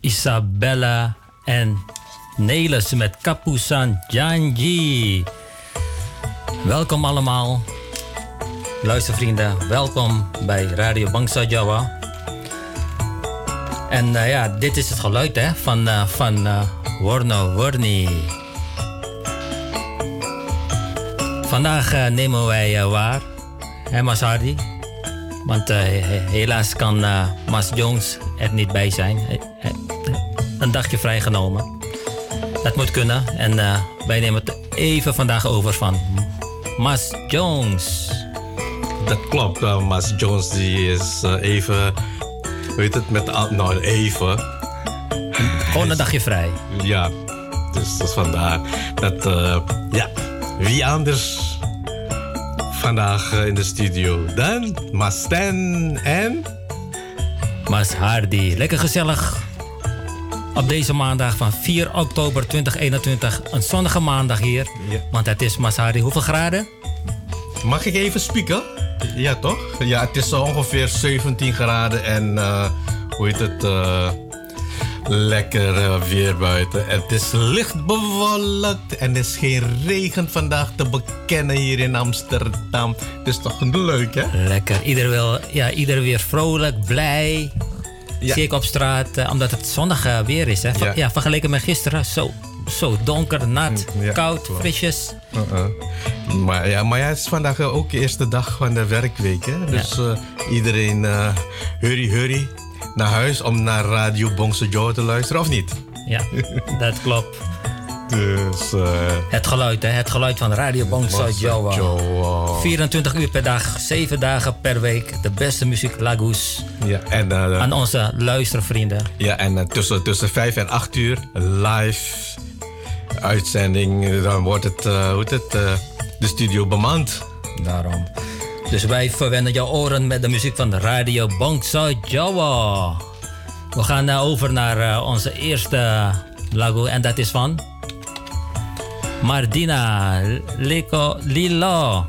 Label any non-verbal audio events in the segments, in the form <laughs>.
Isabella en Nelis met Kapusan Janji. Welkom allemaal. Luistervrienden, welkom bij Radio Bangsa Jawa. En uh, ja, dit is het geluid hè, van, uh, van Warni. Vandaag nemen wij waar, hè Mas Hardy? Want helaas kan Mas Jones er niet bij zijn. een dagje vrijgenomen. Dat moet kunnen. En wij nemen het even vandaag over van Mas Jones. Dat klopt, Mas Jones die is even weet het, met nou even. Gewoon een dagje vrij. Ja, dus, dus vandaar dat, uh, ja, wie anders vandaag uh, in de studio dan Mas Stan en... Mas Hardy. Lekker gezellig. Op deze maandag van 4 oktober 2021. Een zonnige maandag hier. Ja. Want het is Mas Hardy. Hoeveel graden? Mag ik even spieken? Ja, toch? Ja, het is ongeveer 17 graden en uh, hoe heet het? Uh, lekker uh, weer buiten. Het is licht bewolkt en er is geen regen vandaag te bekennen hier in Amsterdam. Het is toch leuk, hè? Lekker. Ieder, wil, ja, ieder weer vrolijk, blij. Ja. Zie ik op straat, omdat het zonnig weer is. Hè? ja. ja, vergeleken met gisteren. Zo, zo donker, nat, mm, koud, frisjes. Uh-uh. Maar, ja, maar ja, het is vandaag ook de eerste dag van de werkweek. Hè? Dus iedereen hurry, hurry naar huis om naar Radio Bongse Joe te luisteren, of niet? Ja, dat klopt. Dus, uh, het geluid, hè? Het geluid van Radio Joe. 24 uur per dag, 7 dagen per week. De beste muziek, Lagos. Ja, en, uh, aan onze luistervrienden. Ja, en uh, tussen, tussen 5 en 8 uur live uitzending. Dan wordt het, hoe het, uh, de studio bemand. Daarom. Dus wij verwennen jouw oren met de muziek van Radio Bangsa Jawa. We gaan uh, over naar onze eerste lago en dat is van Mardina Leko Lilo.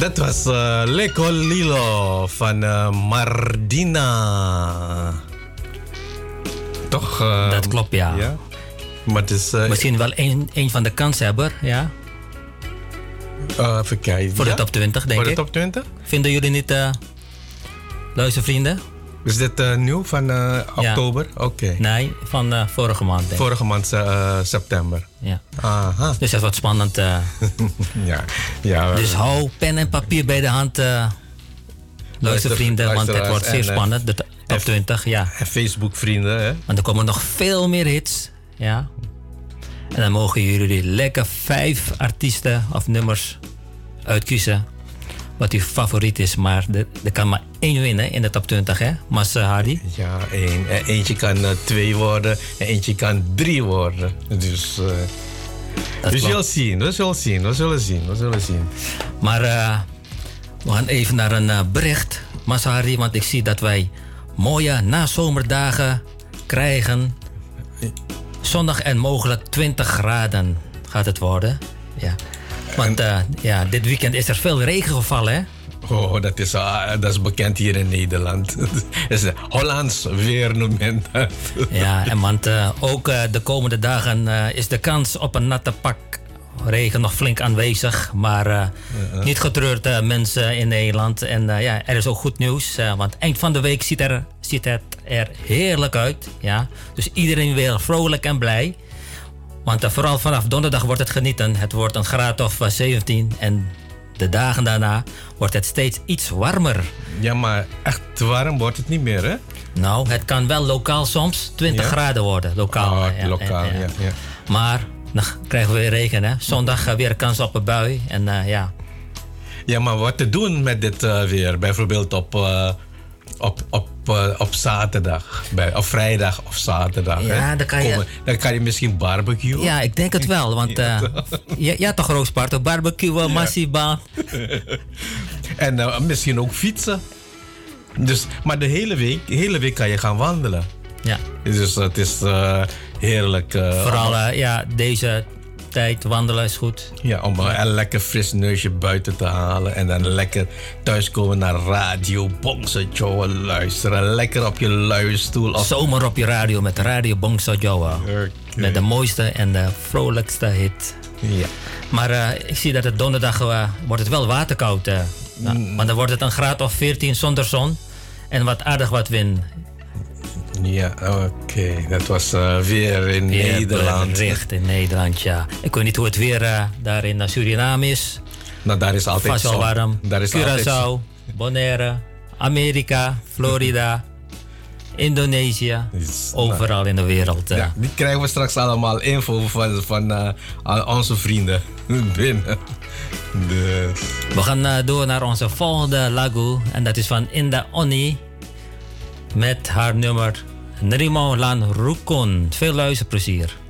Dat was uh, Leco Lilo van uh, Mardina. Toch? Uh, dat klopt, ja. ja? Maar het is, Misschien wel een, een van de kanshebber, ja. even kijken. Voor de top 20, denk ik. Voor de top 20? Vinden jullie niet, luistervrienden? Is dit uh, nieuw van uh, oktober? Ja. Oké. Nee, van uh, vorige maand. Denk. Vorige maand september. Ja. Aha. Dus dat is wat spannend. <laughs> ja. ja. Dus hou pen en papier bij de hand, luistervrienden, want het wordt zeer spannend. De top 20, ja. En Facebook vrienden, hè? Want er komen nog veel meer hits, ja. En dan mogen jullie lekker vijf artiesten of nummers uitkiezen wat uw favoriet is. Maar er kan maar één winnen in de top 20, hè? Mas Hardy. Ja, één. Eentje kan uh, twee worden en eentje kan drie worden. Dus uh, we zullen zien, we zullen zien, we zullen zien, we zullen zien. Maar uh, we gaan even naar een bericht, Mas Hardy, want ik zie dat wij mooie nazomerdagen krijgen. Zondag en mogelijk 20 graden gaat het worden. Ja. Want uh, ja, dit weekend is er veel regen gevallen, hè? Oh, dat is, uh, dat is bekend hier in Nederland. <laughs> Het is Hollands weer <laughs> Ja, en want uh, ook de komende dagen is de kans op een natte pak regen nog flink aanwezig. Maar niet getreurd mensen in Nederland. En ja, er is ook goed nieuws. want eind van de week ziet, er, ziet het er heerlijk uit. Ja? Dus iedereen weer vrolijk en blij. Want uh, vooral vanaf donderdag wordt het genieten. Het wordt een graad of uh, 17 en de dagen daarna wordt het steeds iets warmer. Ja, maar echt warm wordt het niet meer, hè? Nou, het kan wel lokaal soms 20 Ja? graden worden. Lokaal. Oh, ja, lokaal, ja. ja. Maar dan krijgen we weer regen, hè? Zondag uh, weer kans op een bui. En uh, ja. Ja, maar wat te doen met dit uh, weer? Bijvoorbeeld op, uh, op, op, uh, op zaterdag, bij, of vrijdag of zaterdag. Ja, hè? dan kan je- dan kan je misschien barbecuen. Ja, ik denk het wel. Want uh, <laughs> ja, ja, toch Roosparto, barbecue, massiebaan. <laughs> En uh, misschien ook fietsen. Dus, maar de hele week, de hele week kan je gaan wandelen. Ja. Dus het is heerlijk. Vooral ja, deze tijd wandelen is goed. Ja, om een lekker fris neusje buiten te halen. En dan lekker thuiskomen naar radio Joe luisteren. Lekker op je luie stoel. Of... Zomer op je radio met Radio Joa. Okay. Met de mooiste en de vrolijkste hit. Ja. Maar uh, ik zie dat het donderdag uh, wordt het wel waterkoud. Uh, nou, mm. Want dan wordt het een graad of 14 zonder zon. En wat aardig wat wind. Ja, oké. Okay. Dat was uh, weer in weer Nederland. Richt in Nederland, ja. Ik weet niet hoe het weer uh, daar in Suriname is. Nou, daar is altijd Vast wel warm. Daar is Curaçao. Bonaire, Amerika, Florida, <laughs> Indonesië. Is, overal nou, in de wereld. Uh. Ja, die krijgen we straks allemaal info van, van uh, onze vrienden <laughs> binnen. Dus. We gaan uh, door naar onze volgende lagu. En dat is van Inda Oni. Met haar nummer Nrimo Lan Rukun. Veel luisterplezier.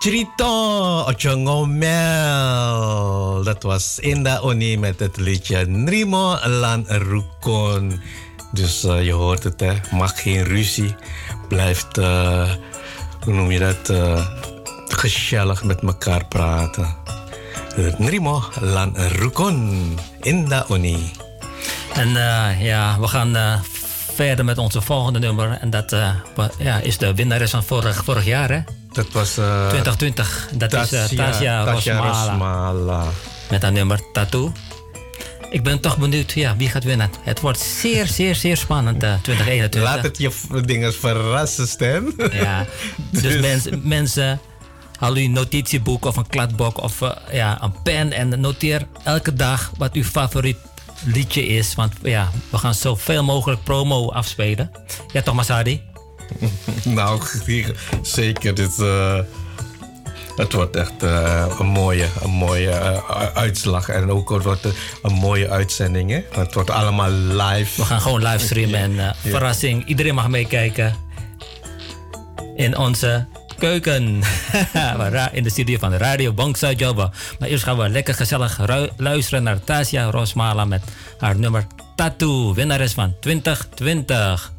Ocho Trito, Ocho Ngomel. Dat was Inda Oni met het liedje Nrimo Lan Rukon. Dus uh, je hoort het, hè. Mag geen ruzie. Blijft, uh, hoe noem je dat, uh, gezellig met elkaar praten. Nrimo Lan Rukon, Inda Oni. En ja, we gaan verder met onze volgende nummer. En dat ja, is de winnares van vorig, vorig jaar, hè? Dat was... Uh, 2020. Dat Tassia, is uh, Tasja, Tasja Rosmala. Rosmala. Met haar nummer Tattoo. Ik ben toch benieuwd ja, wie gaat winnen. Het wordt zeer, zeer, zeer spannend uh, 2021. Laat het je dingen verrassen, Stan. Ja, <laughs> dus, dus mensen, mensen haal uw notitieboek of een kladblok of uh, ja, een pen en noteer elke dag wat uw favoriet liedje is. Want ja, we gaan zoveel mogelijk promo afspelen. Ja, toch, Masadi? <laughs> nou, zeker. Dit, uh, het wordt echt uh, een mooie, een mooie uh, uitslag. En ook het wordt een mooie uitzending. Hè? Het wordt allemaal live. We gaan gewoon livestreamen. En ja. verrassing, iedereen mag meekijken. In onze keuken. <laughs> in de studio van de Radio Bangsa Java. Maar eerst gaan we lekker gezellig luisteren naar Tasia Rosmala met haar nummer Tattoo. Winnares van 2020.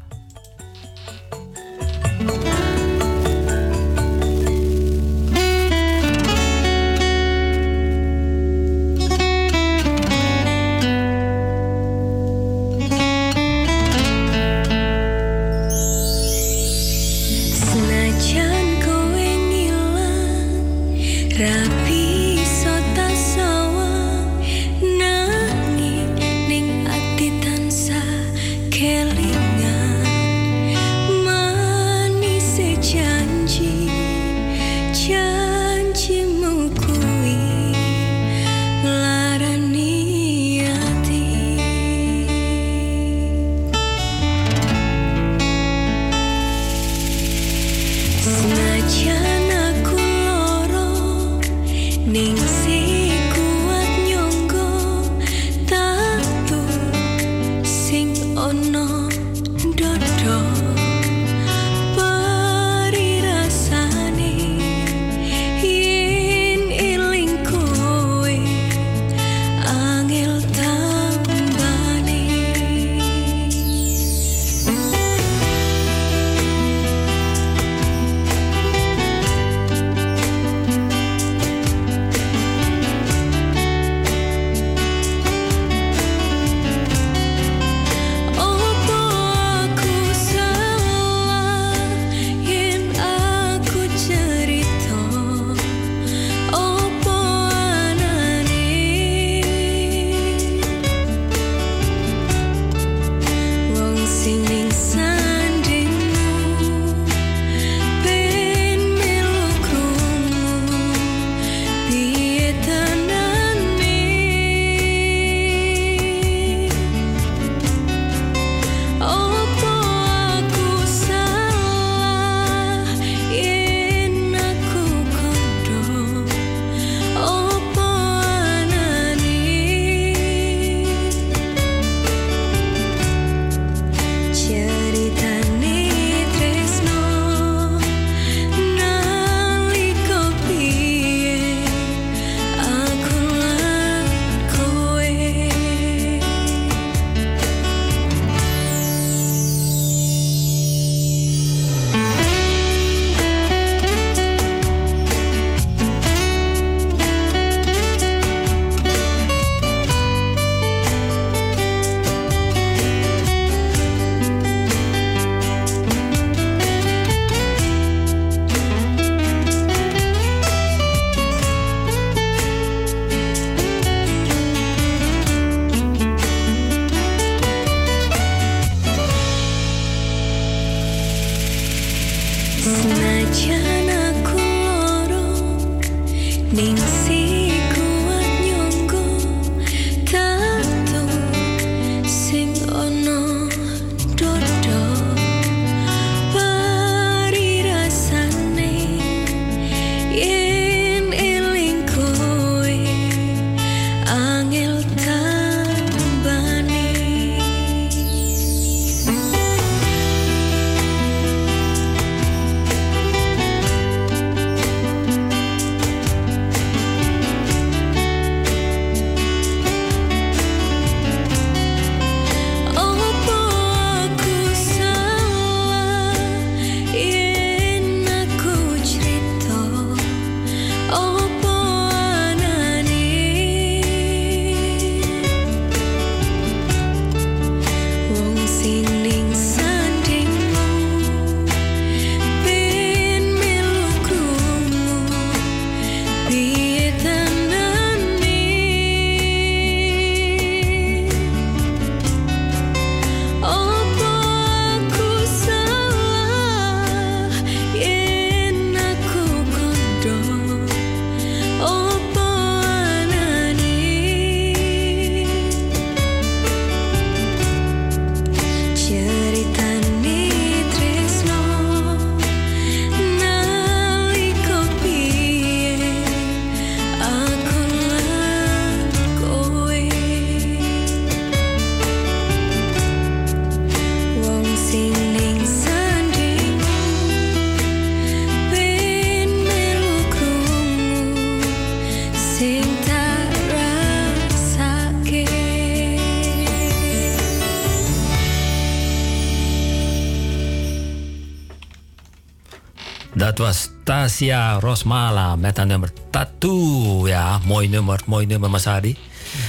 Dat was Tasia Rosmala met een nummer Tattoo. Ja, mooi nummer, mooi nummer, Masadi.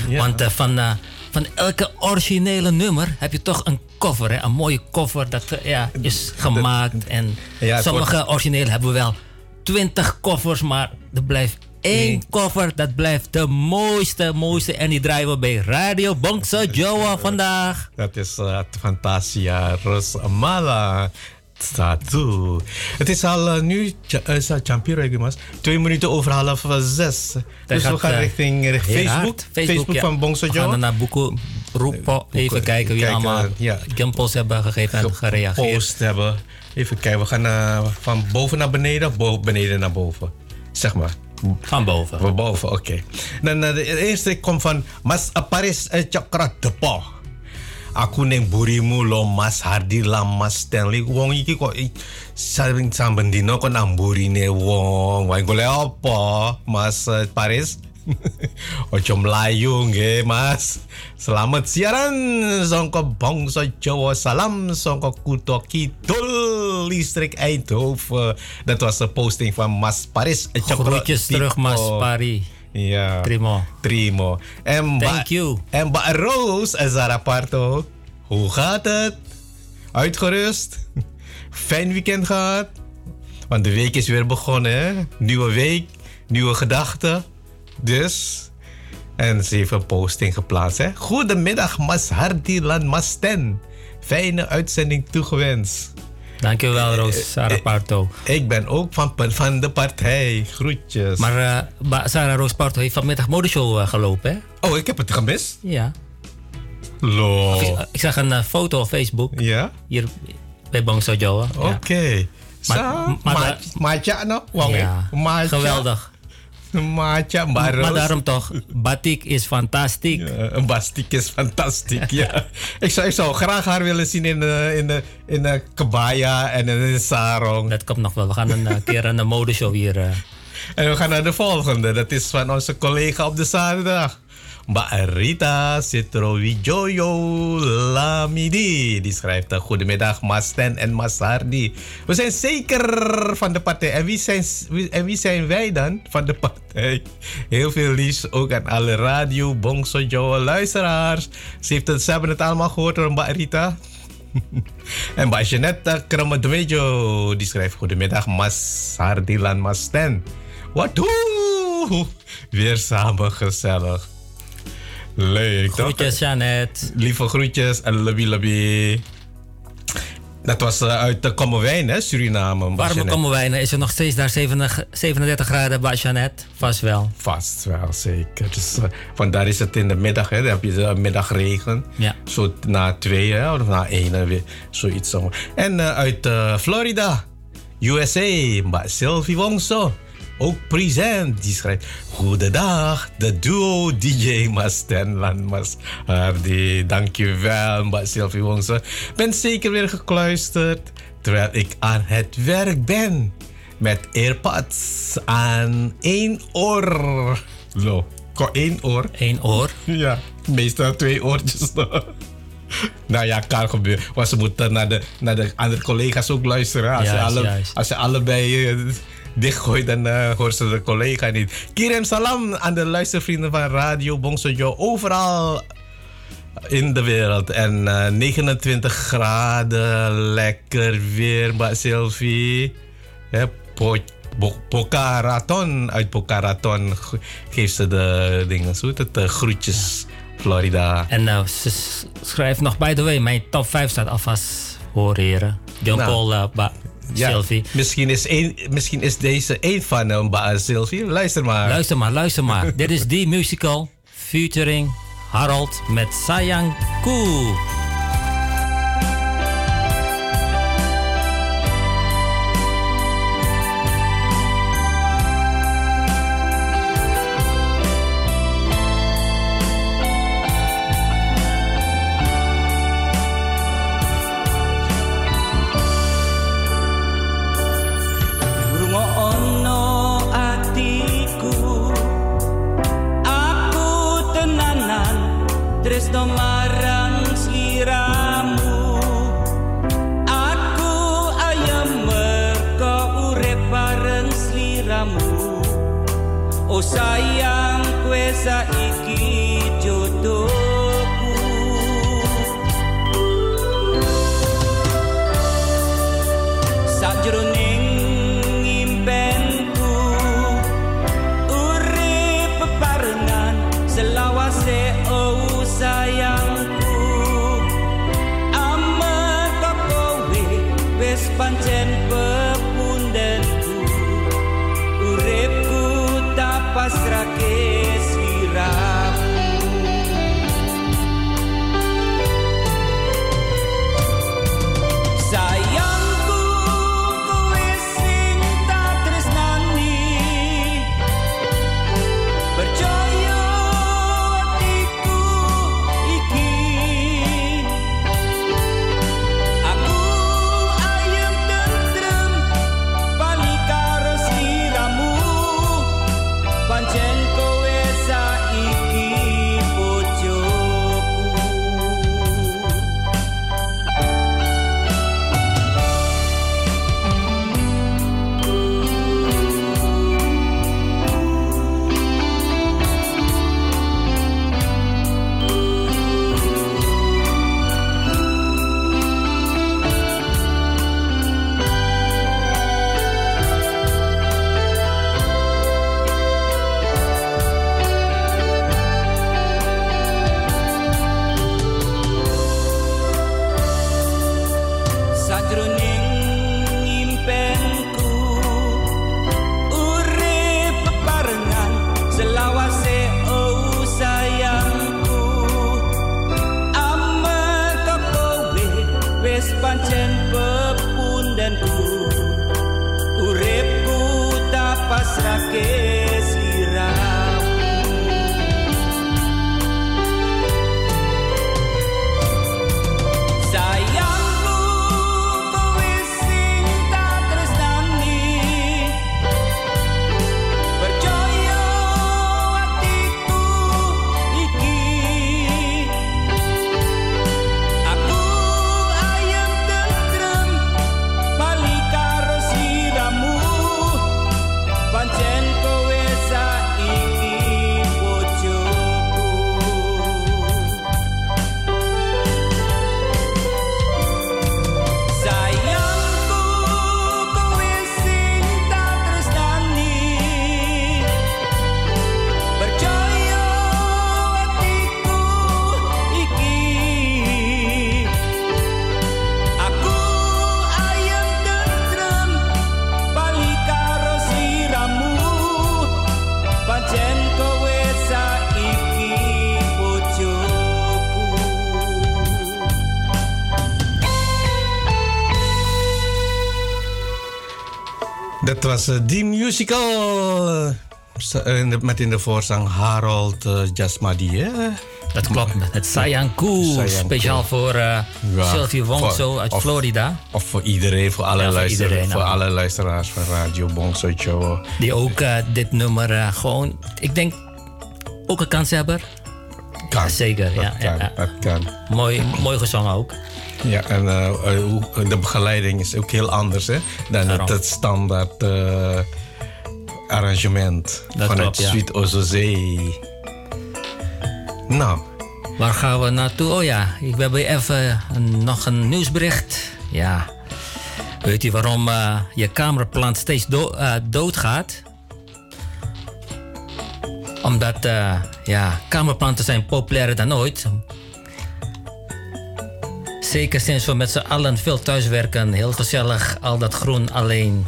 Want uh, van, uh, van elke originele nummer heb je toch een cover. Hè? Een mooie cover dat uh, ja, is gemaakt. En ja, sommige wordt... originele hebben we wel twintig covers, maar er blijft één nee. cover. Dat blijft de mooiste, mooiste. En die draaien we bij Radio Bongso Joa vandaag. Dat is uh, Fantasia Rosmala. Tattoo. Het is al uh, nu, is al Champiro, mas. Twee minuten over half zes. dus we gaan uh, richting, richting Facebook. Facebook. Facebook ja. van Bongso We gaan naar Boeko. Even kijken wie kijken, allemaal ja. gimpels hebben gegeven en gereageerd. Hebben. Even kijken, we gaan uh, van boven naar beneden of beneden naar boven. Zeg maar. Van boven. Van boven, oké. Okay. Dan de eerste komt van Mas Paris Chakra Depo. Aku neng burimu lo Mas Hardi lah Mas Stanley wong iki kok saben samben dino kok namburine wong. Wae golek apa Mas Paris? <laughs> Ojo melayu nggih Mas. Selamat siaran songko bangsa Jawa. Salam songko Kuto Kidul listrik Eindhoven. Dat was een posting van Mas Paris. Groetjes terug Mas Paris. Ja. Primo. Primo. En Thank you. En Ba Roos en Zaraparto. Hoe gaat het? Uitgerust? <laughs> Fijn weekend gehad? Want de week is weer begonnen, hè? Nieuwe week, nieuwe gedachten. Dus. En ze heeft een posting geplaatst, hè? Goedemiddag, Mas Hardilan Masten. Fijne uitzending toegewenst. Dankjewel, Roos Sarah Parto. Ik ben ook van, van de partij. Groetjes. Maar uh, Sarah Roos Parto heeft vanmiddag modeshow uh, gelopen, hè? Oh, ik heb het gemist? Ja. Lo. Ik, ik, zag een uh, foto op Facebook. Ja? Hier bij Bangso Joa. Oké. Okay. Ja. Maar, Maatje nog? Ja, geweldig. <laughs> Maatje, maar, maar daarom toch, batik is fantastisch. Ja, een batik is fantastisch, ja. ik, <laughs> zou, ik zou graag haar willen zien in de, in de, in de kabaya en in de sarong. Dat komt nog wel. We gaan een keer een modeshow hier. Uh. En we gaan naar de volgende. Dat is van onze collega op de zaterdag. Mbak Rita Lamidi. Die schrijft: Goedemiddag, Mas Ten en Mas Hardi. We zijn zeker van de partij. En wie, zijn, wie zijn wij dan van de partij? Heel veel liefs ook aan alle radio, Bongso Joe luisteraars. Ze, heeft het, hebben het allemaal gehoord door Mbak Rita. <laughs> en bij Jeanette Kramadwejo, die schrijft: Goedemiddag, Mas Hardilan Mas Ten. Wat doe? Weer samen gezellig. Leuk. Groetjes, Janet. Lieve groetjes en lobby lobby. Dat was uh, uit de Kommerwijn, hè, Suriname. Warme Kommerwijn. Is er nog steeds daar 37, 37 graden bij Janet? Vast wel. Vast wel, zeker. Dus, uh, vandaar is het in de middag, hè. Dan heb je de middagregen. Ja. Zo na twee, hè, of na één, weer zoiets. Zo. En uh, uit Florida, USA, Sylvie Wongso ook present. Die schrijft: Goedendag, de duo DJ Mas Tenlan Mas Hardy. Dankjewel, Mbak Sylvie Wongse. Ben zeker weer gekluisterd terwijl ik aan het werk ben. Met AirPods aan één oor. Zo, één oor. Eén oor? <laughs> Ja, meestal twee oortjes. Nou ja, kan gebeuren. Want ze moeten naar de, naar de andere collega's ook luisteren. Als, juist, ze, alle, als ze allebei uh, dichtgooit, dan uh, hoort ze de collega niet. Kirem salam aan de luistervrienden van Radio Bongsojo overal in de wereld. En uh, 29 graden, lekker weer, Mbak Sylvie. Ja, po, uit Pokaraton geeft ze de dingen, zo het, de groetjes. Florida. En nou, ze schrijft nog, by the way, mijn top 5 staat alvast voor heren. John Nou. Paul, uh, ba, Ja, Sylvie. Misschien is, een, misschien is deze één van hem, Sylvie. Luister maar. Luister maar, luister maar. <laughs> Dit is die musical featuring Harold met Sayang Koe. tresno marang sliramu. Aku ayam merkau urip bareng sliramu. Oh sayang ku saiki discontent was eh, die musical. met in de voorzang Harold eh, Jasmadi. Hè? Dat klopt. Het Sayanku. Speciaal voor eh Ja, Sylvie Wongso uit of- Florida. Of voor iedereen, voor alle, Ja, voor luisteraars, iedereen, voor alle luisteraars van Radio Bongso Show. Die ook dit nummer gewoon, ik denk, ook een kanshebber. Kan. Zeker, Dat ja, kan, ja, ja. dat kan. Mooi, mooi gezongen ook. Ja, en hoe- de begeleiding is ook heel anders hè, dan het, Daarom. het standaard eh, arrangement Dat van klopt, Ozozee. Nou, Waar gaan we naartoe? Oh ja, ik- hebben even een- nog een nieuwsbericht. Ja. Weet u waarom je kamerplant steeds do- doodgaat? Omdat eh, ja, kamerplanten zijn populairder dan ooit. Zeker sinds we met z'n allen veel thuiswerken, heel gezellig, al dat groen alleen,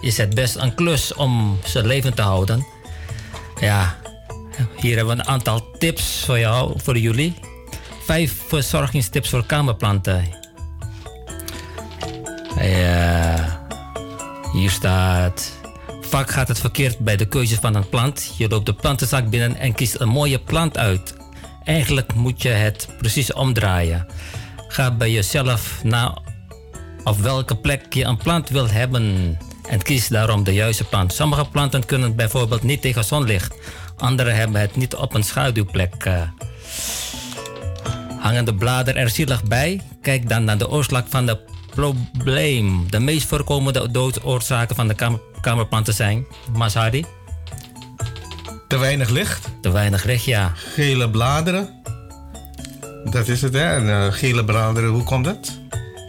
is het best een klus om ze levend te houden. Ja, hier hebben we een aantal tips voor jou, voor jullie. Vijf verzorgingstips voor kamerplanten. Ja, hier staat. Vaak gaat het verkeerd bij de keuze van een plant. Je loopt de plantenzak binnen en kiest een mooie plant uit. Eigenlijk moet je het precies omdraaien. Ga bij jezelf na op welke plek je een plant wil hebben en kies daarom de juiste plant. Sommige planten kunnen bijvoorbeeld niet tegen zonlicht. Andere hebben het niet op een schaduwplek. eh. hangen de bladeren er zielig bij? Kijk dan naar de oorzaak van het probleem. De meest voorkomende doodsoorzaken van de kamer, kamerplanten zijn... Masari? Te weinig licht. Te weinig licht, ja. Gele bladeren. Dat is het, hè? En, eh, gele bladeren, hoe komt dat?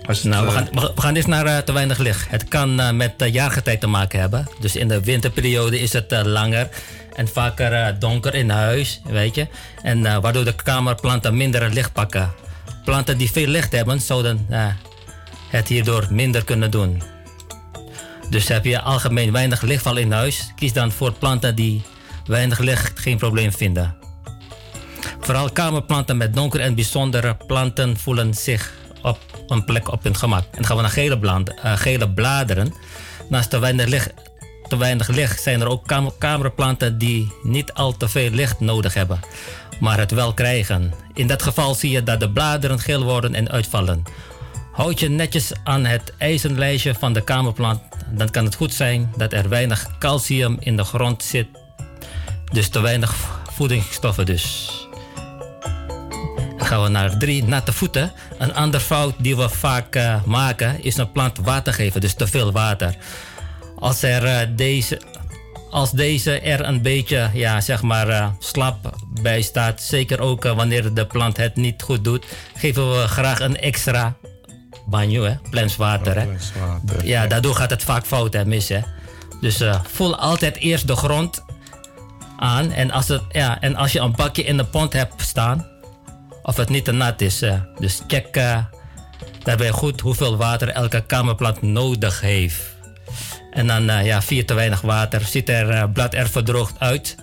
Als het, Nou, we eh, gaan, we gaan eens naar eh, te weinig licht. Het kan met uh, jaargetij te maken hebben. Dus in de winterperiode is het langer en vaker donker in huis, weet je. En waardoor de kamerplanten minder licht pakken. Planten die veel licht hebben, zouden het hierdoor minder kunnen doen. Dus heb je algemeen weinig lichtval in huis, kies dan voor planten die weinig licht geen probleem vinden. Vooral kamerplanten met donker en bijzondere planten voelen zich op een plek op hun gemak. En dan gaan we naar gele, bland- eh, gele bladeren. Naast te weinig, licht, weinig licht zijn er ook kam- kamerplanten die niet al te veel licht nodig hebben, maar het wel krijgen. In dat geval zie je dat de bladeren geel worden en uitvallen. Houd je netjes aan het ijzerlijstje van de kamerplant, dan kan het goed zijn dat er weinig calcium in de grond zit. Dus te weinig voedingsstoffen dus. Dan gaan we naar drie, natte voeten. Een ander fout die we vaak eh, maken is een plant water geven, dus te veel water. Als, er, eh, deze, als deze er een beetje ja, zeg maar, eh, slap bij staat, zeker ook wanneer de plant het niet goed doet, geven we graag een extra banjo, hè, plenswater. Hè. plenswater. Ja, daardoor gaat het vaak fout en mis. Hè. Dus eh, voel altijd eerst de grond aan. En als, het, ja, en als je een bakje in de pond hebt staan, of het niet te nat is. eh, dus check eh, daarbij goed hoeveel water elke kamerplant nodig heeft. En dan, ja, via te weinig water, ziet er blad er verdroogd uit.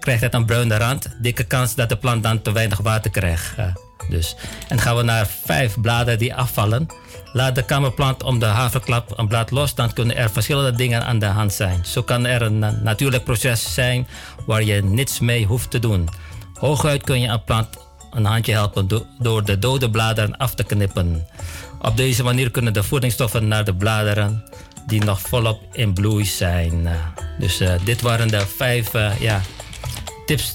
Krijgt het een bruine rand. Dikke kans dat de plant dan te weinig water krijgt. Dus. En gaan we naar vijf bladen die afvallen. Laat de kamerplant om de haverklap een blad los, dan kunnen er verschillende dingen aan de hand zijn. Zo kan er een natuurlijk proces zijn waar je niets mee hoeft te doen. Hooguit kun je een plant een handje helpen do- door de dode bladeren af te knippen. Op deze manier kunnen de voedingsstoffen naar de bladeren die nog volop in bloei zijn. Dus eh, dit waren de vijf eh, ja, tips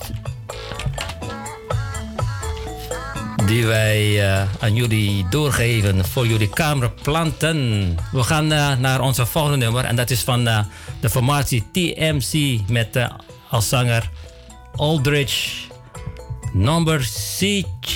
die wij eh, aan jullie doorgeven voor jullie kamerplanten. We gaan eh, naar onze volgende nummer en dat is van eh, de formatie TMC met als zanger Aldrich Number CG.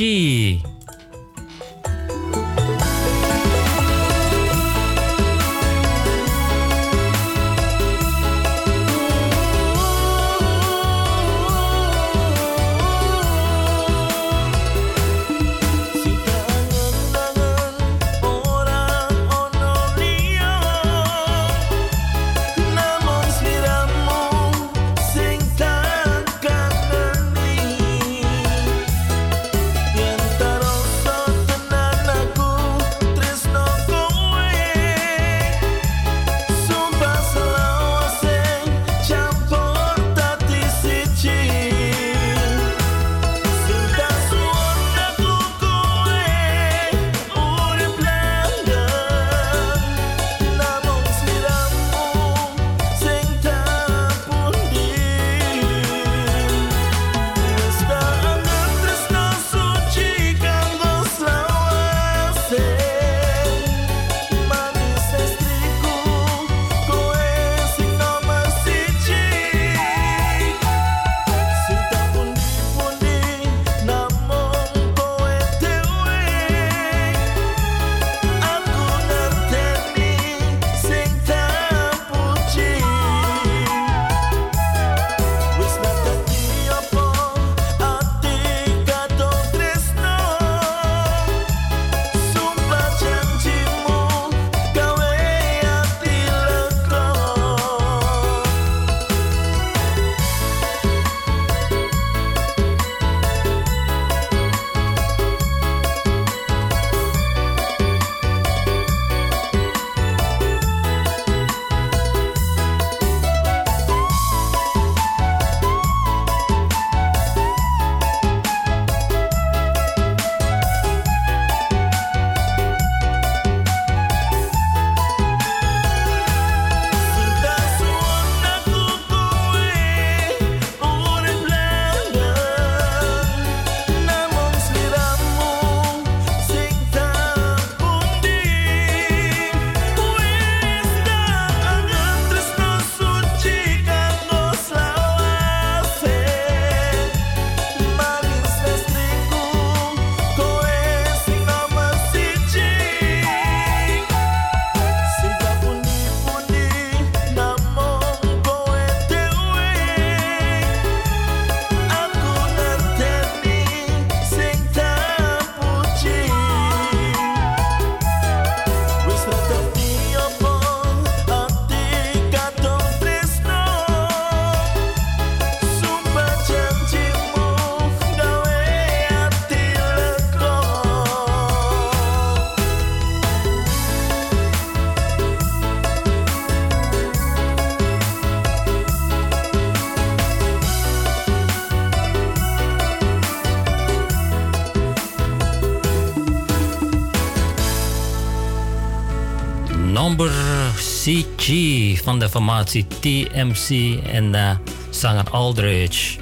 CG van de formatie TMC en uh, zanger Aldridge.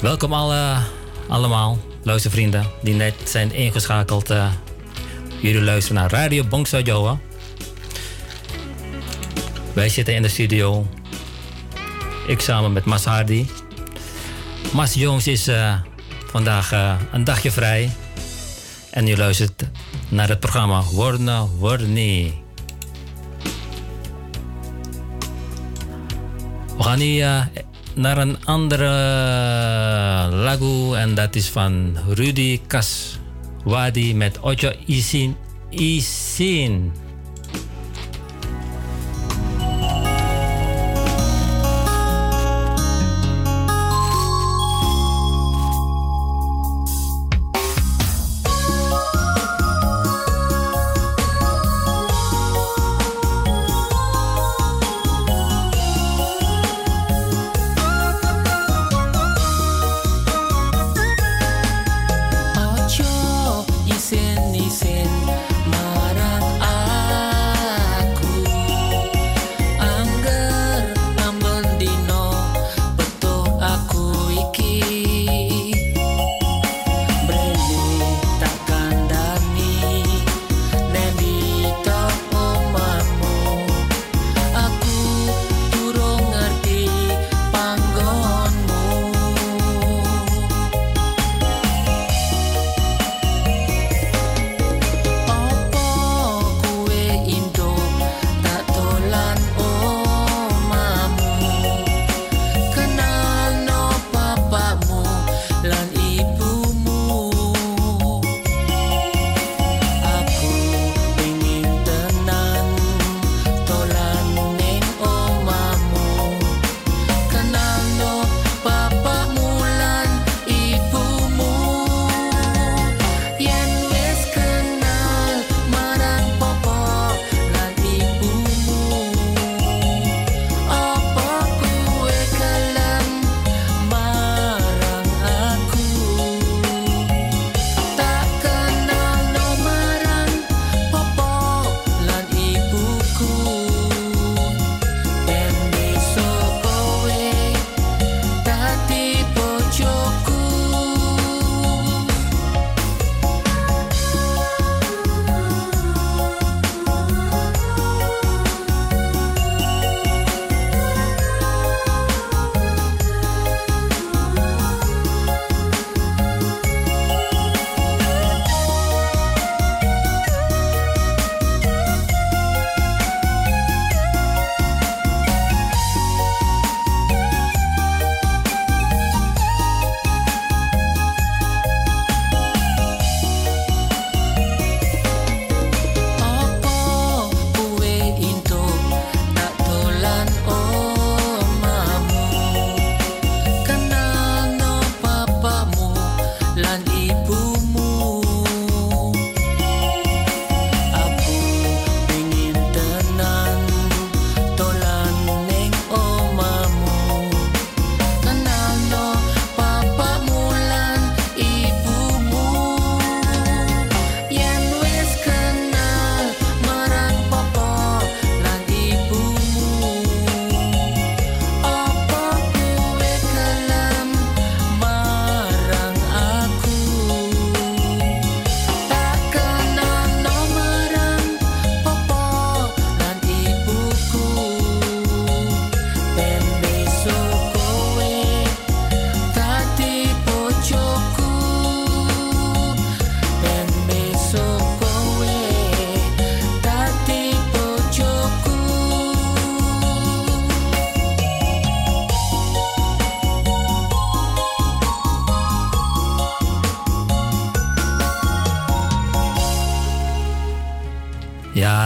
Welkom alle, allemaal, luistervrienden die net zijn ingeschakeld. Uh, jullie luisteren naar Radio Bongso Joa. Wij zitten in de studio. Ik samen met Mas Hardy. Mas Jongs is uh, vandaag een dagje vrij. En u luistert naar het programma Warna Warni. Gaan naar een andere lagu en dat is van Rudy Kaswadi met Ocho Isin Isin.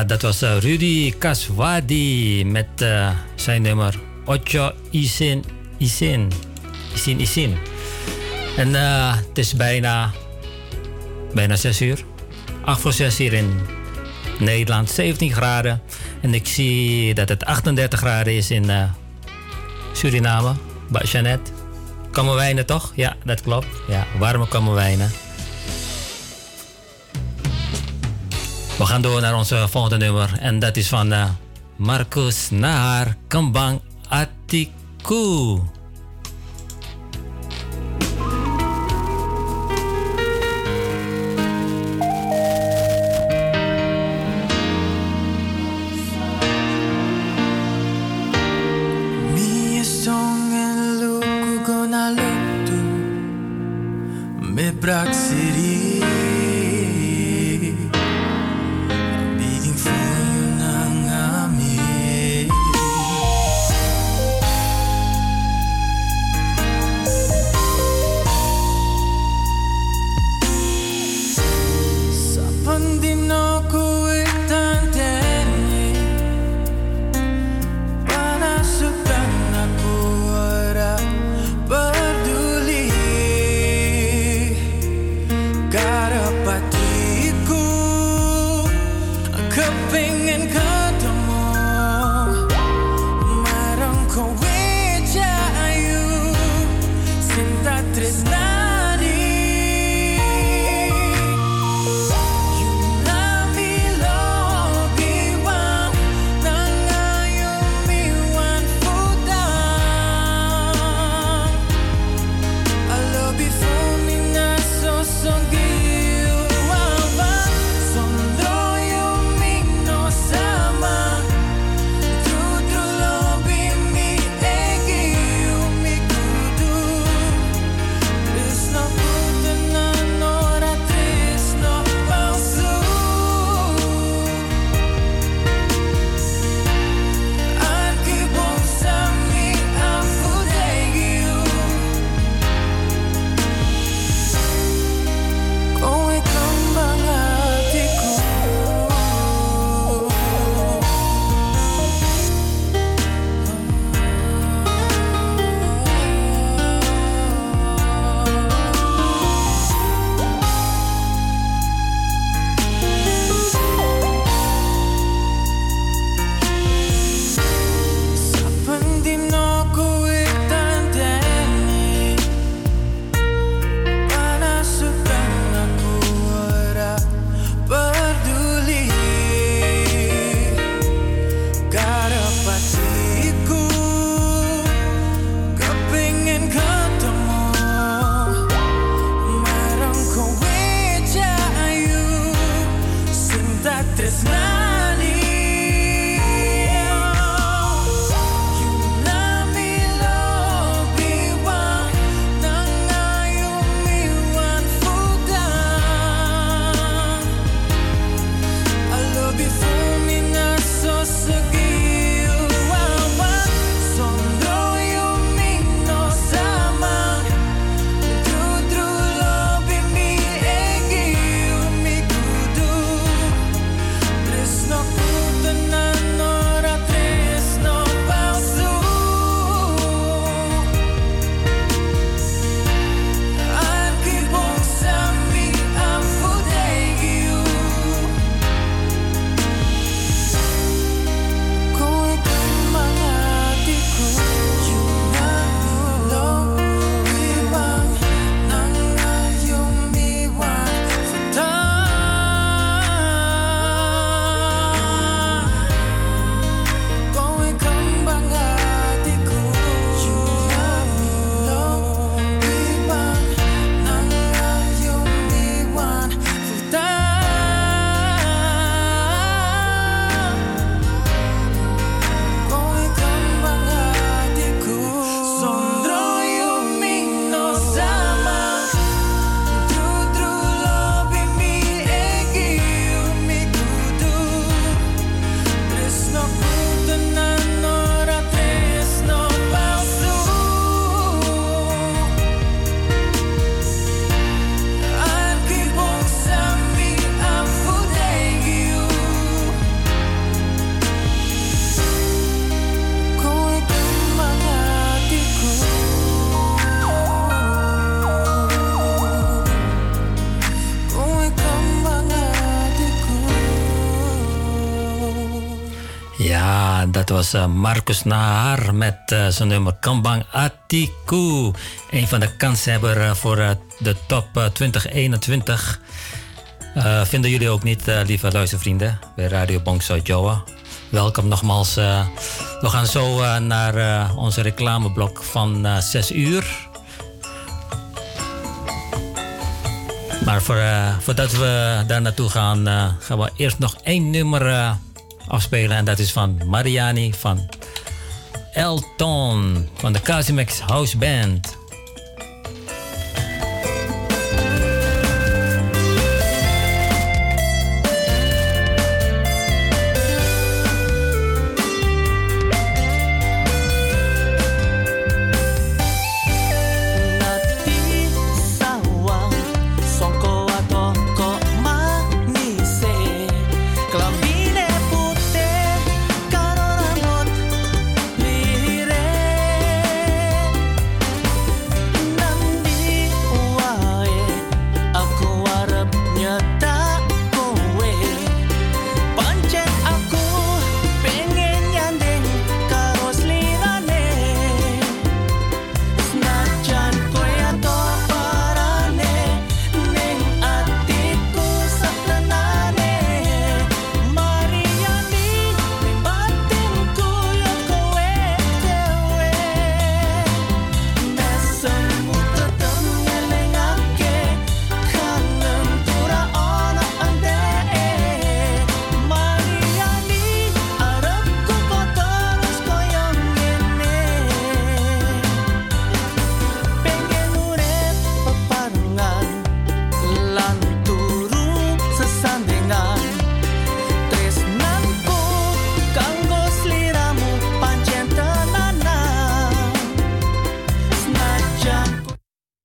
Dat was uh, Rudy Kaswadi met uh, zijn nummer Ocho Isin Isin. Isin Isin. En uh, het is bijna, bijna 6 uur. 8 voor 6 hier in Nederland, 17 graden. En ik zie dat het 38 graden is in Suriname, bij Jeannette. Kammerwijnen toch? Ja, dat klopt. Ja, warme kammerwijnen. We gaan door naar onze volgende nummer. En dat is van uh, Marcus Nahar Kambang Atiku. Eh, Marcus Nahar met eh, zijn nummer Kambang Atiku. Een van de kanshebber eh, voor de top 2021. Vinden jullie ook niet, lieve luistervrienden, bij Radio Bangsa Joa? Welkom nogmaals. we gaan zo naar onze reclameblok van 6 uur. Maar voor, voordat we daar naartoe gaan, gaan we eerst nog één nummer afspelen. En dat is van Mariani van Elton van de Casimex House Band.